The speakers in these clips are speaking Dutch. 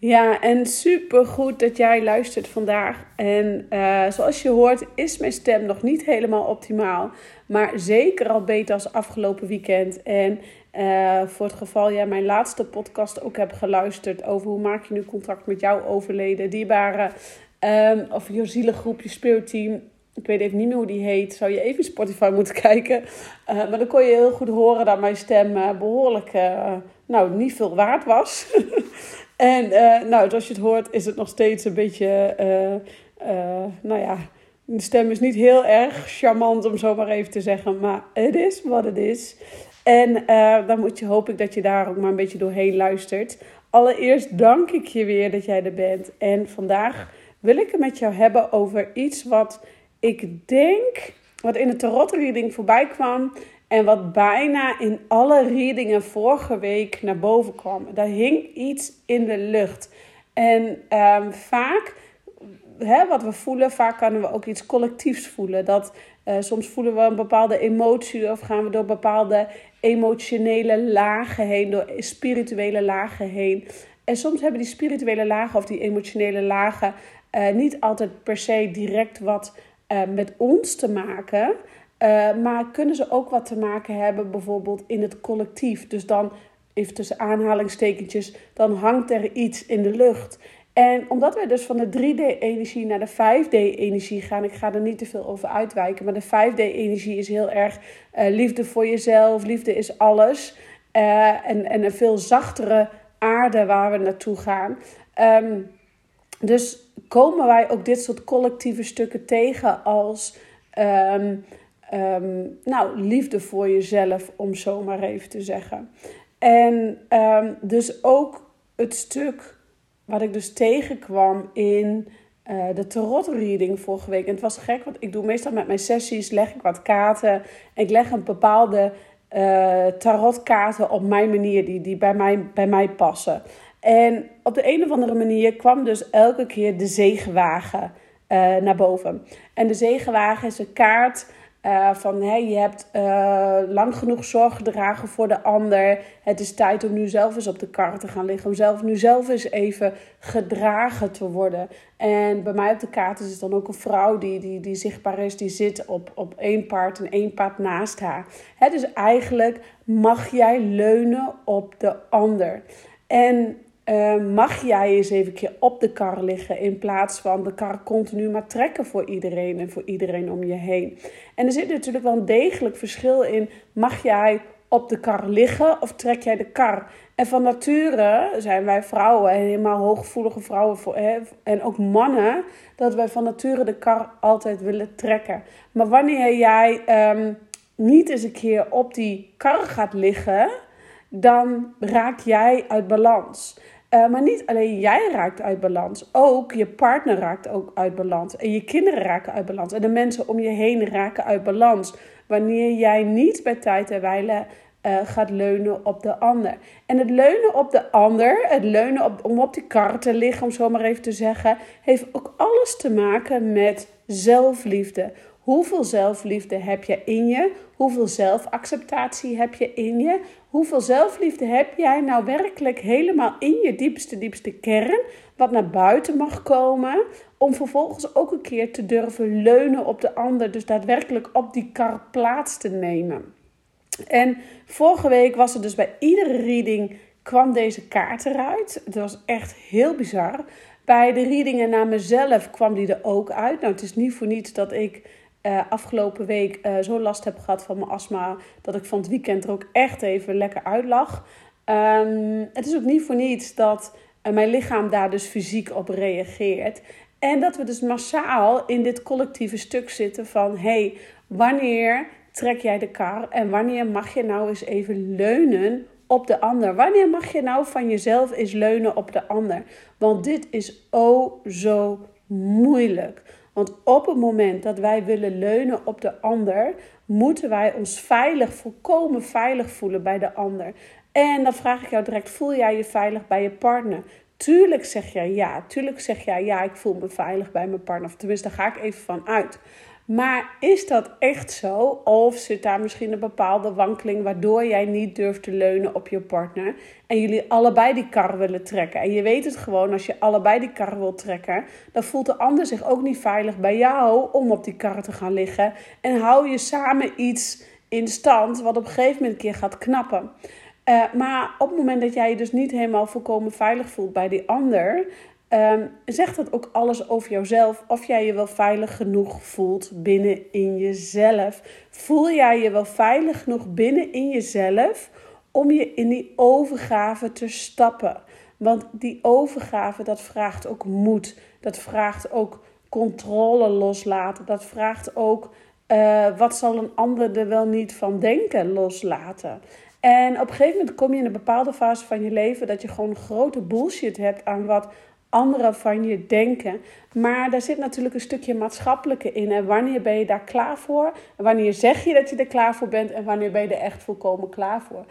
Ja, en super goed dat jij luistert vandaag. En uh, zoals je hoort, is mijn stem nog niet helemaal optimaal. Maar zeker al beter als afgelopen weekend. En uh, voor het geval jij mijn laatste podcast ook hebt geluisterd over hoe maak je nu contact met jouw overleden dierbare. Um, of je zielengroep, je spirit team. Ik weet even niet meer hoe die heet. Zou je even Spotify moeten kijken. Uh, maar dan kon je heel goed horen dat mijn stem behoorlijk, nou, niet veel waard was. En uh, nou, zoals je het hoort, is het nog steeds een beetje, uh, uh, nou ja, de stem is niet heel erg charmant om zo maar even te zeggen, maar het is wat het is. En dan moet je, hoop ik dat je daar ook maar een beetje doorheen luistert. Allereerst dank ik je weer dat jij er bent. En vandaag wil ik het met jou hebben over iets wat ik denk, wat in de tarot reading voorbij kwam. En wat bijna in alle readingen vorige week naar boven kwam. Daar hing iets in de lucht. En um, vaak, hè, wat we voelen, vaak kunnen we ook iets collectiefs voelen. Dat uh, soms voelen we een bepaalde emotie of gaan we door bepaalde emotionele lagen heen, door spirituele lagen heen. En soms hebben die spirituele lagen of die emotionele lagen uh, niet altijd per se direct wat uh, met ons te maken. Uh, maar kunnen ze ook wat te maken hebben bijvoorbeeld in het collectief? Dus dan, even tussen aanhalingstekentjes, dan hangt er iets in de lucht. En omdat we dus van de 3D-energie naar de 5D-energie gaan, ik ga er niet te veel over uitwijken, maar de 5D-energie is heel erg uh, liefde voor jezelf, liefde is alles. Uh, en, en een veel zachtere aarde waar we naartoe gaan. Um, dus komen wij ook dit soort collectieve stukken tegen als. Um, Um, nou, liefde voor jezelf, om zo maar even te zeggen. En um, dus ook het stuk wat ik dus tegenkwam in uh, de tarot reading vorige week. En het was gek, want ik doe meestal met mijn sessies, leg ik wat kaarten. En ik leg een bepaalde uh, tarotkaarten op mijn manier, die, die bij, mij, bij mij passen. En op de een of andere manier kwam dus elke keer de zegenwagen uh, naar boven. En de zegenwagen is een kaart uh, van hey, je hebt uh, lang genoeg zorg gedragen voor de ander. Het is tijd om nu zelf eens op de kar te gaan liggen. Om zelf, nu zelf eens even gedragen te worden. En bij mij op de kaart is het dan ook een vrouw die, die, die zichtbaar is. Die zit op, op één paard en één paard naast haar. Hè, dus eigenlijk mag jij leunen op de ander. En uh, mag jij eens even keer op de kar liggen in plaats van de kar continu maar trekken voor iedereen en voor iedereen om je heen. En er zit natuurlijk wel een degelijk verschil in. Mag jij op de kar liggen of trek jij de kar? En van nature zijn wij vrouwen, helemaal hooggevoelige vrouwen voor, hè, en ook mannen, dat wij van nature de kar altijd willen trekken. Maar wanneer jij um, niet eens een keer op die kar gaat liggen, dan raak jij uit balans. Uh, maar niet alleen jij raakt uit balans, ook je partner raakt ook uit balans. En je kinderen raken uit balans. En de mensen om je heen raken uit balans. Wanneer jij niet bij tijd en wijle uh, gaat leunen op de ander. En het leunen op de ander, het leunen op, om op die kar te liggen, om zo maar even te zeggen, heeft ook alles te maken met zelfliefde. Hoeveel zelfliefde heb je in je? Hoeveel zelfacceptatie heb je in je? Hoeveel zelfliefde heb jij nou werkelijk helemaal in je diepste, diepste kern, wat naar buiten mag komen, om vervolgens ook een keer te durven leunen op de ander, dus daadwerkelijk op die kar plaats te nemen. En vorige week was er dus bij iedere reading kwam deze kaart eruit. Het was echt heel bizar. Bij de readingen naar mezelf kwam die er ook uit. Nou, het is niet voor niets dat ik uh, afgelopen week uh, zo last heb gehad van mijn astma. Dat ik van het weekend er ook echt even lekker uit lag. Um, het is ook niet voor niets dat uh, mijn lichaam daar dus fysiek op reageert. En dat we dus massaal in dit collectieve stuk zitten van... hey, wanneer trek jij de kar en wanneer mag je nou eens even leunen op de ander? Wanneer mag je nou van jezelf eens leunen op de ander? Want dit is oh zo moeilijk. Want op het moment dat wij willen leunen op de ander, moeten wij ons veilig, volkomen veilig voelen bij de ander. En dan vraag ik jou direct: voel jij je veilig bij je partner? Tuurlijk zeg jij ja. Tuurlijk zeg jij ja, ik voel me veilig bij mijn partner. Of tenminste, daar ga ik even van uit. Maar is dat echt zo? Of zit daar misschien een bepaalde wankeling waardoor jij niet durft te leunen op je partner en jullie allebei die kar willen trekken? En je weet het gewoon, als je allebei die kar wilt trekken, dan voelt de ander zich ook niet veilig bij jou om op die kar te gaan liggen. En hou je samen iets in stand wat op een gegeven moment een keer gaat knappen. Uh, maar op het moment dat jij je dus niet helemaal volkomen veilig voelt bij die ander, Um, zegt dat ook alles over jouzelf? Of jij je wel veilig genoeg voelt binnen in jezelf? Voel jij je wel veilig genoeg binnen in jezelf om je in die overgave te stappen? Want die overgave, dat vraagt ook moed. Dat vraagt ook controle loslaten. Dat vraagt ook uh, wat zal een ander er wel niet van denken loslaten. En op een gegeven moment kom je in een bepaalde fase van je leven dat je gewoon grote bullshit hebt aan wat anderen van je denken. Maar daar zit natuurlijk een stukje maatschappelijke in. En wanneer ben je daar klaar voor? En wanneer zeg je dat je er klaar voor bent? En wanneer ben je er echt volkomen klaar voor?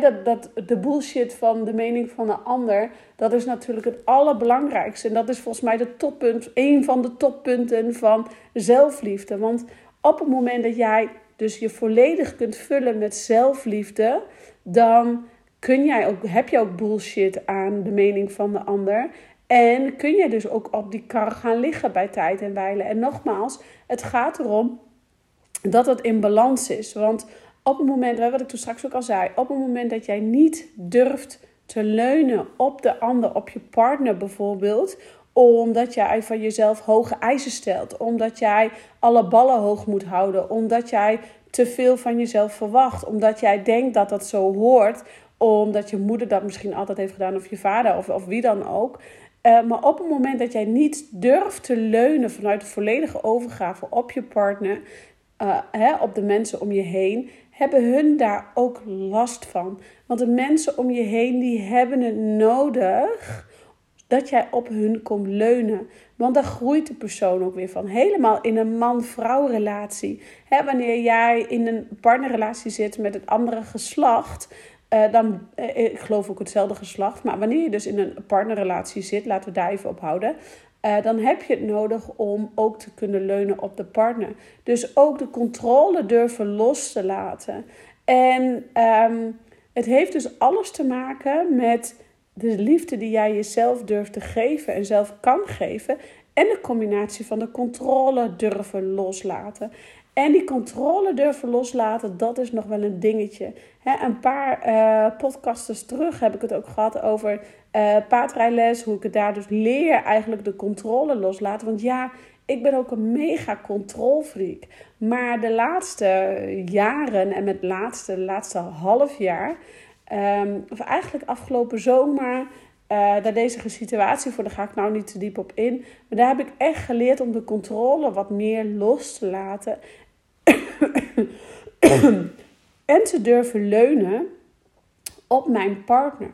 dat, dat, de bullshit van de mening van een ander, dat is natuurlijk het allerbelangrijkste. En dat is volgens mij de toppunt, een van de toppunten van zelfliefde. Want op het moment dat jij dus je volledig kunt vullen met zelfliefde, dan kun jij ook, heb je ook bullshit aan de mening van de ander. En kun je dus ook op die kar gaan liggen bij tijd en wijlen. En nogmaals, het gaat erom dat het in balans is. Want op het moment, wat ik toen straks ook al zei, op het moment dat jij niet durft te leunen op de ander, op je partner bijvoorbeeld, omdat jij van jezelf hoge eisen stelt, omdat jij alle ballen hoog moet houden, omdat jij te veel van jezelf verwacht, omdat jij denkt dat dat zo hoort, omdat je moeder dat misschien altijd heeft gedaan of je vader of, of wie dan ook. Uh, maar op het moment dat jij niet durft te leunen vanuit de volledige overgave op je partner, uh, hè, op de mensen om je heen, hebben hun daar ook last van. Want de mensen om je heen, die hebben het nodig dat jij op hun komt leunen. Want daar groeit de persoon ook weer van. Helemaal in een man-vrouw relatie. Wanneer jij in een partnerrelatie zit met het andere geslacht, uh, dan, uh, ik geloof ook hetzelfde geslacht, maar wanneer je dus in een partnerrelatie zit, laten we daar even op houden, uh, dan heb je het nodig om ook te kunnen leunen op de partner. Dus ook de controle durven los te laten. En um, het heeft dus alles te maken met de liefde die jij jezelf durft te geven en zelf kan geven. En de combinatie van de controle durven loslaten. En die controle durven loslaten, dat is nog wel een dingetje. een paar uh, podcasters terug heb ik het ook gehad over uh, paardrijles. Hoe ik het daar dus leer eigenlijk de controle loslaten. Want ja, ik ben ook een mega controlfreak. Maar de laatste jaren en met laatste, de laatste half jaar... Um, of eigenlijk afgelopen zomer... Uh, daar deze situatie voor, daar ga ik nou niet te diep op in. Maar daar heb ik echt geleerd om de controle wat meer los te laten. en te durven leunen op mijn partner.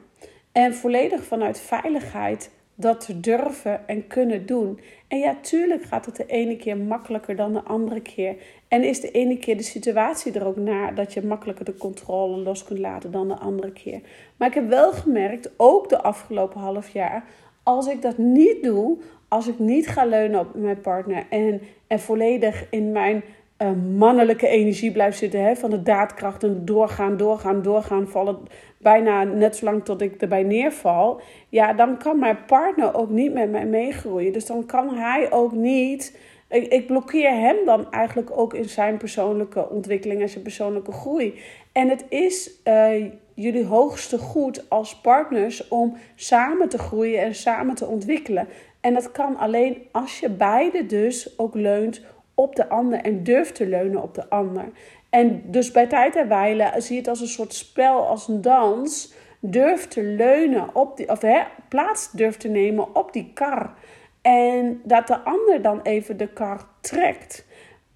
En volledig vanuit veiligheid dat te durven en kunnen doen. En ja, tuurlijk gaat het de ene keer makkelijker dan de andere keer. En is de ene keer de situatie er ook naar dat je makkelijker de controle los kunt laten dan de andere keer. Maar ik heb wel gemerkt, ook de afgelopen half jaar, als ik dat niet doe, als ik niet ga leunen op mijn partner en, en volledig in mijn mannelijke energie blijft zitten. Hè, van de daadkracht en doorgaan, doorgaan, doorgaan. Vallen bijna net zo lang tot ik erbij neerval. Ja, dan kan mijn partner ook niet met mij meegroeien. Dus dan kan hij ook niet. Ik, ik blokkeer hem dan eigenlijk ook in zijn persoonlijke ontwikkeling en zijn persoonlijke groei. En het is uh, jullie hoogste goed als partners om samen te groeien en samen te ontwikkelen. En dat kan alleen als je beide dus ook leunt op de ander en durft te leunen op de ander. En dus bij tijd en wijle zie je het als een soort spel, als een dans. Durf te leunen op die, of hè, plaats durft te nemen op die kar. En dat de ander dan even de kar trekt.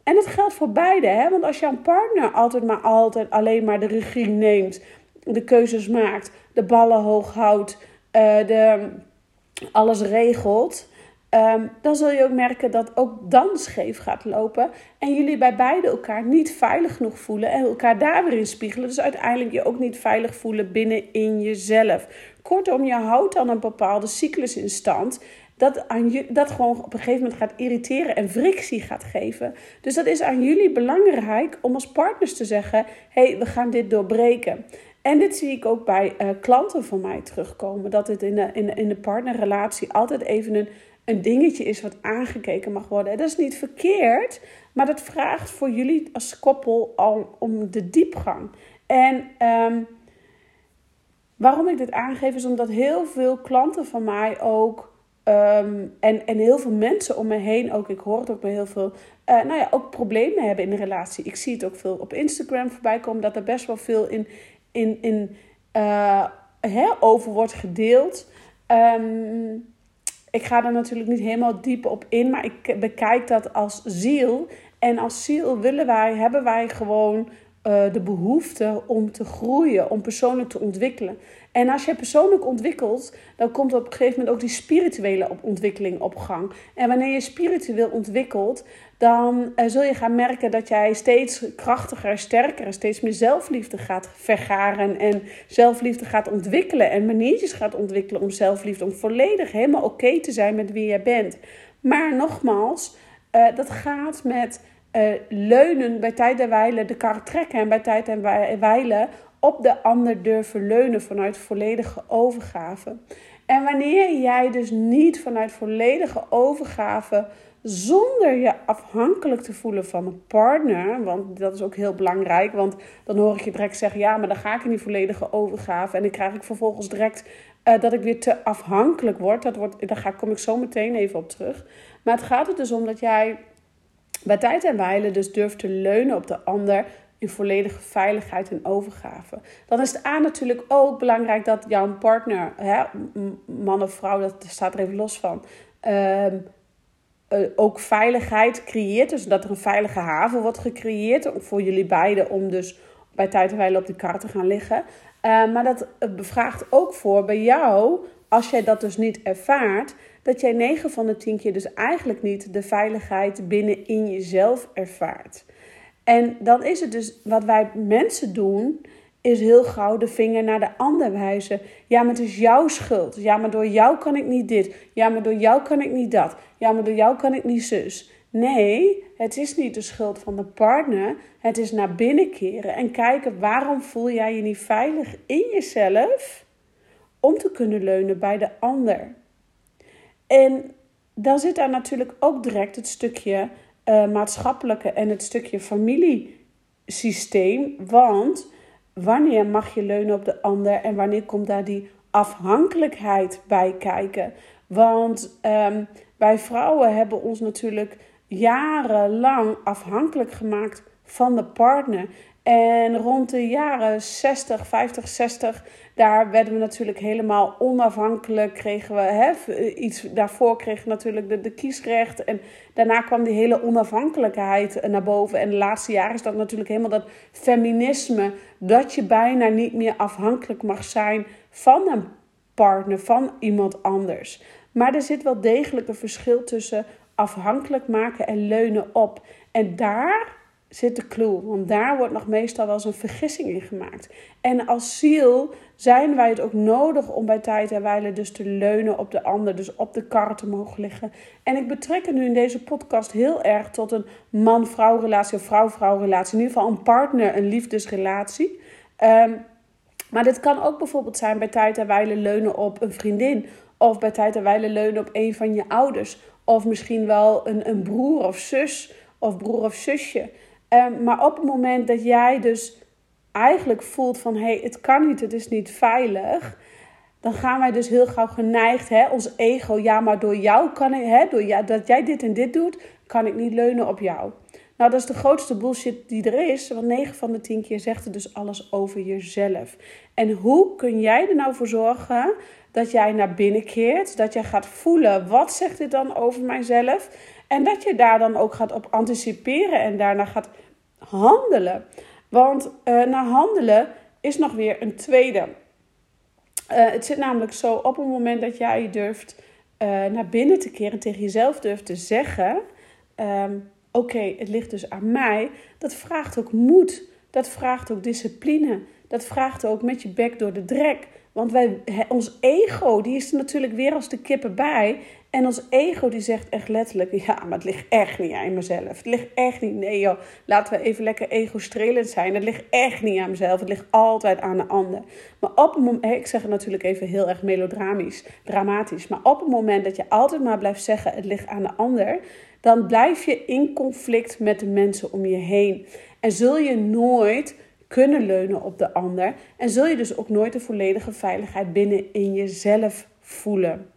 En dat geldt voor beide, hè? want als jouw partner altijd maar altijd alleen maar de regie neemt, de keuzes maakt, de ballen hoog houdt, uh, de, alles regelt, um, dan zul je ook merken dat ook dan scheef gaat lopen. En jullie bij beide elkaar niet veilig genoeg voelen en elkaar daar weer in spiegelen. Dus uiteindelijk je ook niet veilig voelen binnen in jezelf. Kortom, je houdt dan een bepaalde cyclus in stand dat, aan je, dat gewoon op een gegeven moment gaat irriteren en frictie gaat geven. Dus dat is aan jullie belangrijk om als partners te zeggen: hé, hey, we gaan dit doorbreken. En dit zie ik ook bij uh, klanten van mij terugkomen. Dat het in de, in de, in de partnerrelatie altijd even een, een dingetje is wat aangekeken mag worden. dat is niet verkeerd, maar dat vraagt voor jullie als koppel al om de diepgang. En um, waarom ik dit aangeef is omdat heel veel klanten van mij ook Ehm, en, en heel veel mensen om me heen ook, ik hoor het ook bij heel veel, uh, nou ja, ook problemen hebben in de relatie. Ik zie het ook veel op Instagram voorbij komen, dat er best wel veel in, in, in uh, hè, over wordt gedeeld. Um, ik ga er natuurlijk niet helemaal diep op in, maar ik bekijk dat als ziel. En als ziel willen wij, hebben wij gewoon uh, de behoefte om te groeien, om persoonlijk te ontwikkelen. En als je persoonlijk ontwikkelt, dan komt op een gegeven moment ook die spirituele ontwikkeling op gang. En wanneer je spiritueel ontwikkelt, dan uh, zul je gaan merken dat jij steeds krachtiger, sterker, steeds meer zelfliefde gaat vergaren en zelfliefde gaat ontwikkelen en maniertjes gaat ontwikkelen om zelfliefde, om volledig helemaal oké te zijn met wie jij bent. Maar nogmaals, uh, dat gaat met uh, leunen bij tijd en wijle de kar trekken en bij tijd en wijle op de ander durven leunen vanuit volledige overgave. En wanneer jij dus niet vanuit volledige overgave, zonder je afhankelijk te voelen van een partner, want dat is ook heel belangrijk, want dan hoor ik je direct zeggen, ja, maar dan ga ik in die volledige overgave en dan krijg ik vervolgens direct uh, dat ik weer te afhankelijk word. Dat wordt, daar ga, kom ik zo meteen even op terug. Maar het gaat er dus om dat jij bij tijd en wijle dus durft te leunen op de ander in volledige veiligheid en overgave. Dan is het A natuurlijk ook belangrijk dat jouw partner, hè, man of vrouw, dat staat er even los van, ehm, eh, ook veiligheid creëert. Dus dat er een veilige haven wordt gecreëerd voor jullie beiden om dus bij tijd en wijle op de kar te gaan liggen. Uh, maar dat bevraagt ook voor bij jou, als jij dat dus niet ervaart, dat jij 9 van de 10 keer dus eigenlijk niet de veiligheid binnen in jezelf ervaart. En dan is het dus wat wij mensen doen, is heel gauw de vinger naar de ander wijzen. Ja, maar het is jouw schuld. Ja, maar door jou kan ik niet dit. Ja, maar door jou kan ik niet dat. Ja, maar door jou kan ik niet zus. Nee, het is niet de schuld van de partner. Het is naar binnen keren en kijken waarom voel jij je niet veilig in jezelf om te kunnen leunen bij de ander. En dan zit daar natuurlijk ook direct het stukje uh, maatschappelijke en het stukje familiesysteem. Want wanneer mag je leunen op de ander en wanneer komt daar die afhankelijkheid bij kijken? Want um, wij vrouwen hebben ons natuurlijk jarenlang afhankelijk gemaakt van de partner. En rond de jaren 60, 50, 60, daar werden we natuurlijk helemaal onafhankelijk. Kregen we hè, iets daarvoor kregen we natuurlijk de, de kiesrecht. En daarna kwam die hele onafhankelijkheid naar boven. En de laatste jaren is dat natuurlijk helemaal dat feminisme. Dat je bijna niet meer afhankelijk mag zijn van een partner, van iemand anders. Maar er zit wel degelijk een verschil tussen afhankelijk maken en leunen op. En daar zit de clue. Want daar wordt nog meestal wel eens een vergissing in gemaakt. En als ziel zijn wij het ook nodig om bij tijd en wijle dus te leunen op de ander. Dus op de kar te mogen liggen. En ik betrek het nu in deze podcast heel erg tot een man-vrouw relatie of vrouw-vrouw relatie. In ieder geval een partner, een liefdesrelatie. Um, maar dit kan ook bijvoorbeeld zijn bij tijd en wijle leunen op een vriendin. Of bij tijd en wijle leunen op een van je ouders. Of misschien wel een, een broer of zus of broer of zusje. Um, maar op het moment dat jij dus eigenlijk voelt van hé, hey, het kan niet, het is niet veilig. Dan gaan wij dus heel gauw geneigd, hè, ons ego, ja, maar door jou kan ik, hè, door ja, dat jij dit en dit doet, kan ik niet leunen op jou. Nou, dat is de grootste bullshit die er is. Want 9 van de 10 keer zegt het dus alles over jezelf. En hoe kun jij er nou voor zorgen dat jij naar binnen keert? Dat jij gaat voelen, wat zegt dit dan over mijzelf? En dat je daar dan ook gaat op anticiperen en daarna gaat handelen. Want uh, naar handelen is nog weer een tweede. Uh, het zit namelijk zo op het moment dat jij durft uh, naar binnen te keren, tegen jezelf durft te zeggen: um, Oké, het ligt dus aan mij. Dat vraagt ook moed. Dat vraagt ook discipline. Dat vraagt ook met je bek door de drek. Want wij, ons ego, die is er natuurlijk weer als de kippen bij. En ons ego die zegt echt letterlijk, ja, maar het ligt echt niet aan mezelf. Het ligt echt niet, nee joh, laten we even lekker ego-strelend zijn. Het ligt echt niet aan mezelf, het ligt altijd aan de ander. Maar op het moment, ik zeg het natuurlijk even heel erg melodramatisch, dramatisch. Maar op het moment dat je altijd maar blijft zeggen, het ligt aan de ander, dan blijf je in conflict met de mensen om je heen. En zul je nooit kunnen leunen op de ander. En zul je dus ook nooit de volledige veiligheid binnen in jezelf voelen.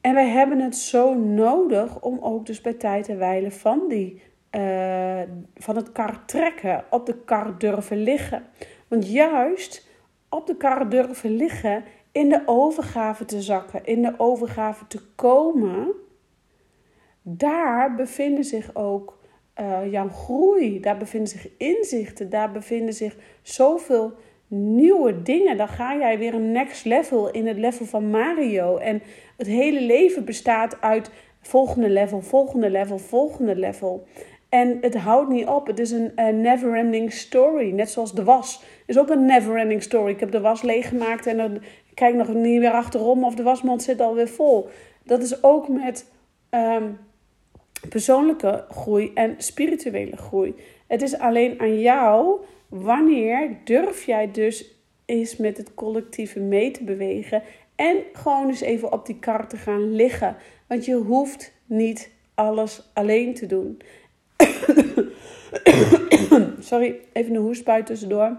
En wij hebben het zo nodig om ook dus bij tijd en wijle van, die, uh, van het kar trekken, op de kar durven liggen. Want juist op de kar durven liggen, in de overgave te zakken, in de overgave te komen, daar bevinden zich ook uh, jouw groei, daar bevinden zich inzichten, daar bevinden zich zoveel nieuwe dingen. Dan ga jij weer een next level in het level van Mario. En het hele leven bestaat uit volgende level, volgende level, volgende level. En het houdt niet op. Het is een, een never-ending story. Net zoals de was. is ook een never-ending story. Ik heb de was leeggemaakt en dan kijk nog niet weer achterom of de wasmand zit alweer vol. Dat is ook met um, persoonlijke groei en spirituele groei. Het is alleen aan jou wanneer durf jij dus eens met het collectieve mee te bewegen en gewoon eens even op die kar te gaan liggen. Want je hoeft niet alles alleen te doen. Sorry, even een hoestbui tussendoor.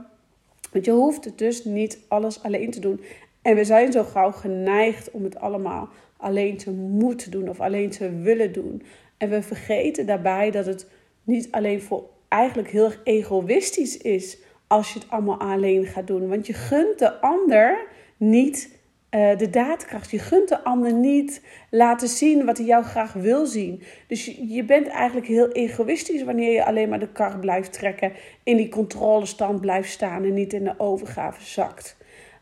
Want je hoeft dus niet alles alleen te doen. En we zijn zo gauw geneigd om het allemaal alleen te moeten doen of alleen te willen doen. En we vergeten daarbij dat het niet alleen voor eigenlijk heel erg egoïstisch is als je het allemaal alleen gaat doen. Want je gunt de ander niet uh, de daadkracht. Je gunt de ander niet laten zien wat hij jou graag wil zien. Dus je, bent eigenlijk heel egoïstisch wanneer je alleen maar de kar blijft trekken, in die controlestand blijft staan en niet in de overgave zakt.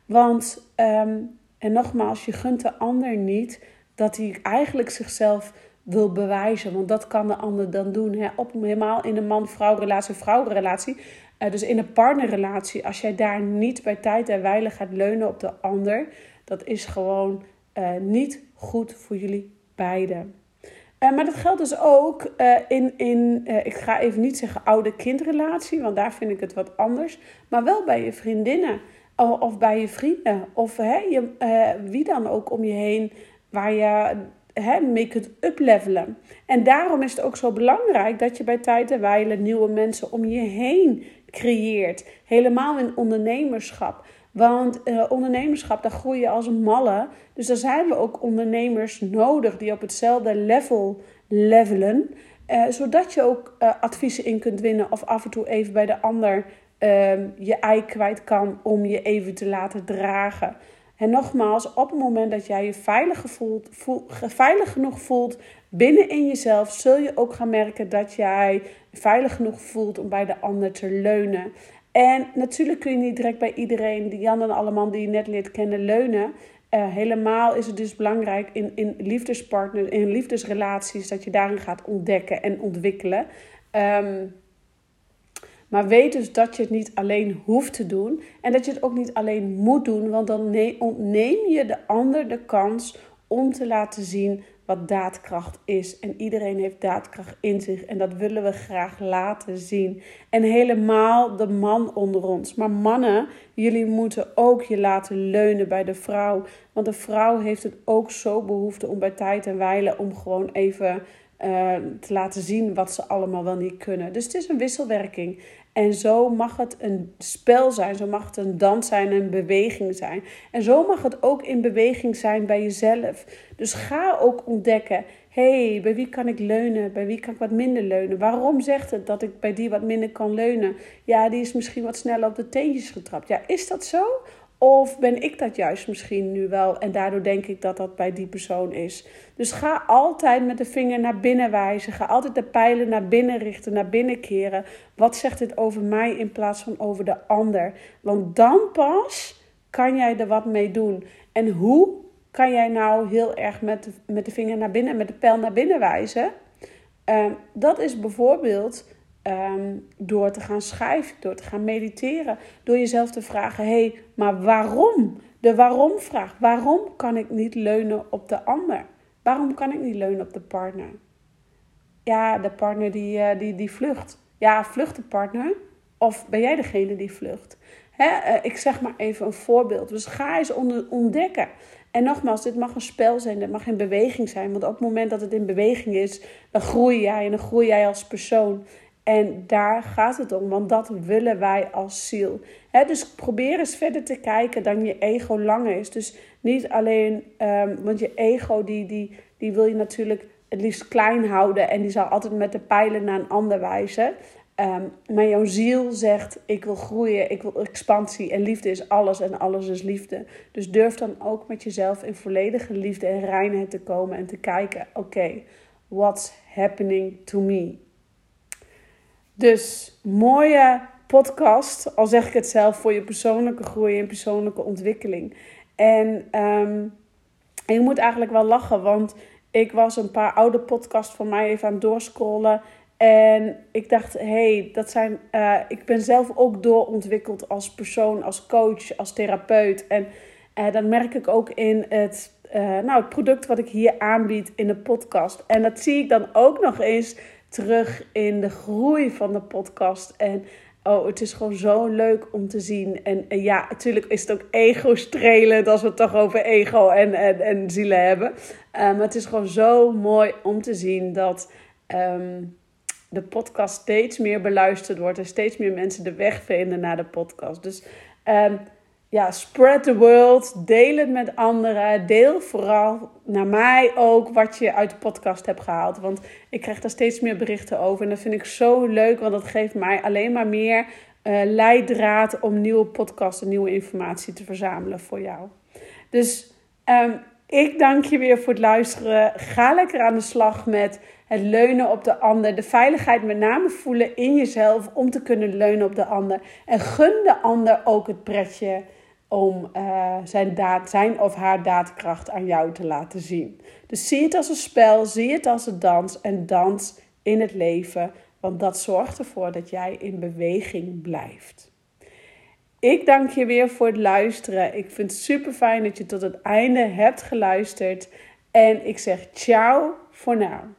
Want, um, en nogmaals, je gunt de ander niet dat hij eigenlijk zichzelf wil bewijzen. Want dat kan de ander dan doen. Hè? Op, helemaal in een man-vrouw relatie, vrouwenrelatie. Uh, dus in een partnerrelatie, als jij daar niet bij tijd en wijle gaat leunen op de ander, dat is gewoon uh, niet goed voor jullie beiden. Uh, maar dat geldt dus ook in, in ik ga even niet zeggen oude kindrelatie, want daar vind ik het wat anders. Maar wel bij je vriendinnen of bij je vrienden of hè, je, wie dan ook om je heen waar je hè, mee kunt uplevelen. En daarom is het ook zo belangrijk dat je bij tijd en wijle nieuwe mensen om je heen creëert. Helemaal in ondernemerschap. Want uh, ondernemerschap, daar groei je als een malle. Dus daar zijn we ook ondernemers nodig die op hetzelfde level levelen. Uh, zodat je ook uh, adviezen in kunt winnen of af en toe even bij de ander ehm, je ei kwijt kan om je even te laten dragen. En nogmaals, op het moment dat jij je veilig, veilig genoeg voelt binnen in jezelf, zul je ook gaan merken dat jij veilig genoeg voelt om bij de ander te leunen. En natuurlijk kun je niet direct bij iedereen, die Jan en Alleman die je net leert kennen, leunen. Uh, helemaal is het dus belangrijk in, in liefdespartners, in liefdesrelaties, dat je daarin gaat ontdekken en ontwikkelen. Um, maar weet dus dat je het niet alleen hoeft te doen en dat je het ook niet alleen moet doen, want dan ontneem je de ander de kans om te laten zien wat daadkracht is. En iedereen heeft daadkracht in zich en dat willen we graag laten zien. En helemaal de man onder ons. Maar mannen, jullie moeten ook je laten leunen bij de vrouw. Want de vrouw heeft het ook zo behoefte om bij tijd en wijle om gewoon even uh, te laten zien wat ze allemaal wel niet kunnen. Dus het is een wisselwerking. En zo mag het een spel zijn, zo mag het een dans zijn, een beweging zijn. En zo mag het ook in beweging zijn bij jezelf. Dus ga ook ontdekken, hé, hey, bij wie kan ik leunen? Bij wie kan ik wat minder leunen? Waarom zegt het dat ik bij die wat minder kan leunen? Ja, die is misschien wat sneller op de teentjes getrapt. Ja, is dat zo? Of ben ik dat juist misschien nu wel en daardoor denk ik dat dat bij die persoon is. Dus ga altijd met de vinger naar binnen wijzen. Ga altijd de pijlen naar binnen richten, naar binnen keren. Wat zegt dit over mij in plaats van over de ander? Want dan pas kan jij er wat mee doen. En hoe kan jij nou heel erg met de, met de vinger naar binnen, met de pijl naar binnen wijzen? Ehm, dat is bijvoorbeeld Ehm, door te gaan schrijven, door te gaan mediteren, door jezelf te vragen: hé, hey, maar waarom? De waarom-vraag. Waarom kan ik niet leunen op de ander? Waarom kan ik niet leunen op de partner? Ja, de partner die, uh, die, die vlucht. Ja, vlucht de partner? Of ben jij degene die vlucht? Uh, ik zeg maar even een voorbeeld. Dus ga eens ontdekken. En nogmaals, dit mag een spel zijn, dit mag in beweging zijn. Want op het moment dat het in beweging is, dan groei jij en dan groei jij als persoon. En daar gaat het om, want dat willen wij als ziel. dus probeer eens verder te kijken dan je ego lang is. Dus niet alleen, um, want je ego die, die, die wil je natuurlijk het liefst klein houden en die zal altijd met de pijlen naar een ander wijzen. Ehm, maar jouw ziel zegt: Ik wil groeien, ik wil expansie en liefde is alles en alles is liefde. Dus durf dan ook met jezelf in volledige liefde en reinheid te komen en te kijken: Oké, what's happening to me? Dus mooie podcast, al zeg ik het zelf, voor je persoonlijke groei en persoonlijke ontwikkeling. En, um, je moet eigenlijk wel lachen, want ik was een paar oude podcasts van mij even aan het doorscrollen. En ik dacht, hey, dat zijn. Uh, ik ben zelf ook doorontwikkeld als persoon, als coach, als therapeut. En uh, dat merk ik ook in het, uh, nou, het product wat ik hier aanbied in de podcast. En dat zie ik dan ook nog eens terug in de groei van de podcast. En oh, het is gewoon zo leuk om te zien. En, ja, natuurlijk is het ook ego-strelend als we het toch over ego en, en, en zielen hebben. Uh, maar het is gewoon zo mooi om te zien dat um, de podcast steeds meer beluisterd wordt en steeds meer mensen de weg vinden naar de podcast. Dus um, ja, spread the world. Deel het met anderen. Deel vooral naar mij ook wat je uit de podcast hebt gehaald. Want ik krijg daar steeds meer berichten over. En dat vind ik zo leuk, want dat geeft mij alleen maar meer uh, leidraad om nieuwe podcasts en nieuwe informatie te verzamelen voor jou. Dus um, ik dank je weer voor het luisteren. Ga lekker aan de slag met het leunen op de ander. De veiligheid met name voelen in jezelf om te kunnen leunen op de ander. En gun de ander ook het pretje om uh, zijn, daad, zijn of haar daadkracht aan jou te laten zien. Dus zie het als een spel, zie het als een dans en dans in het leven, want dat zorgt ervoor dat jij in beweging blijft. Ik dank je weer voor het luisteren. Ik vind het super fijn dat je tot het einde hebt geluisterd. En ik zeg ciao voor nu.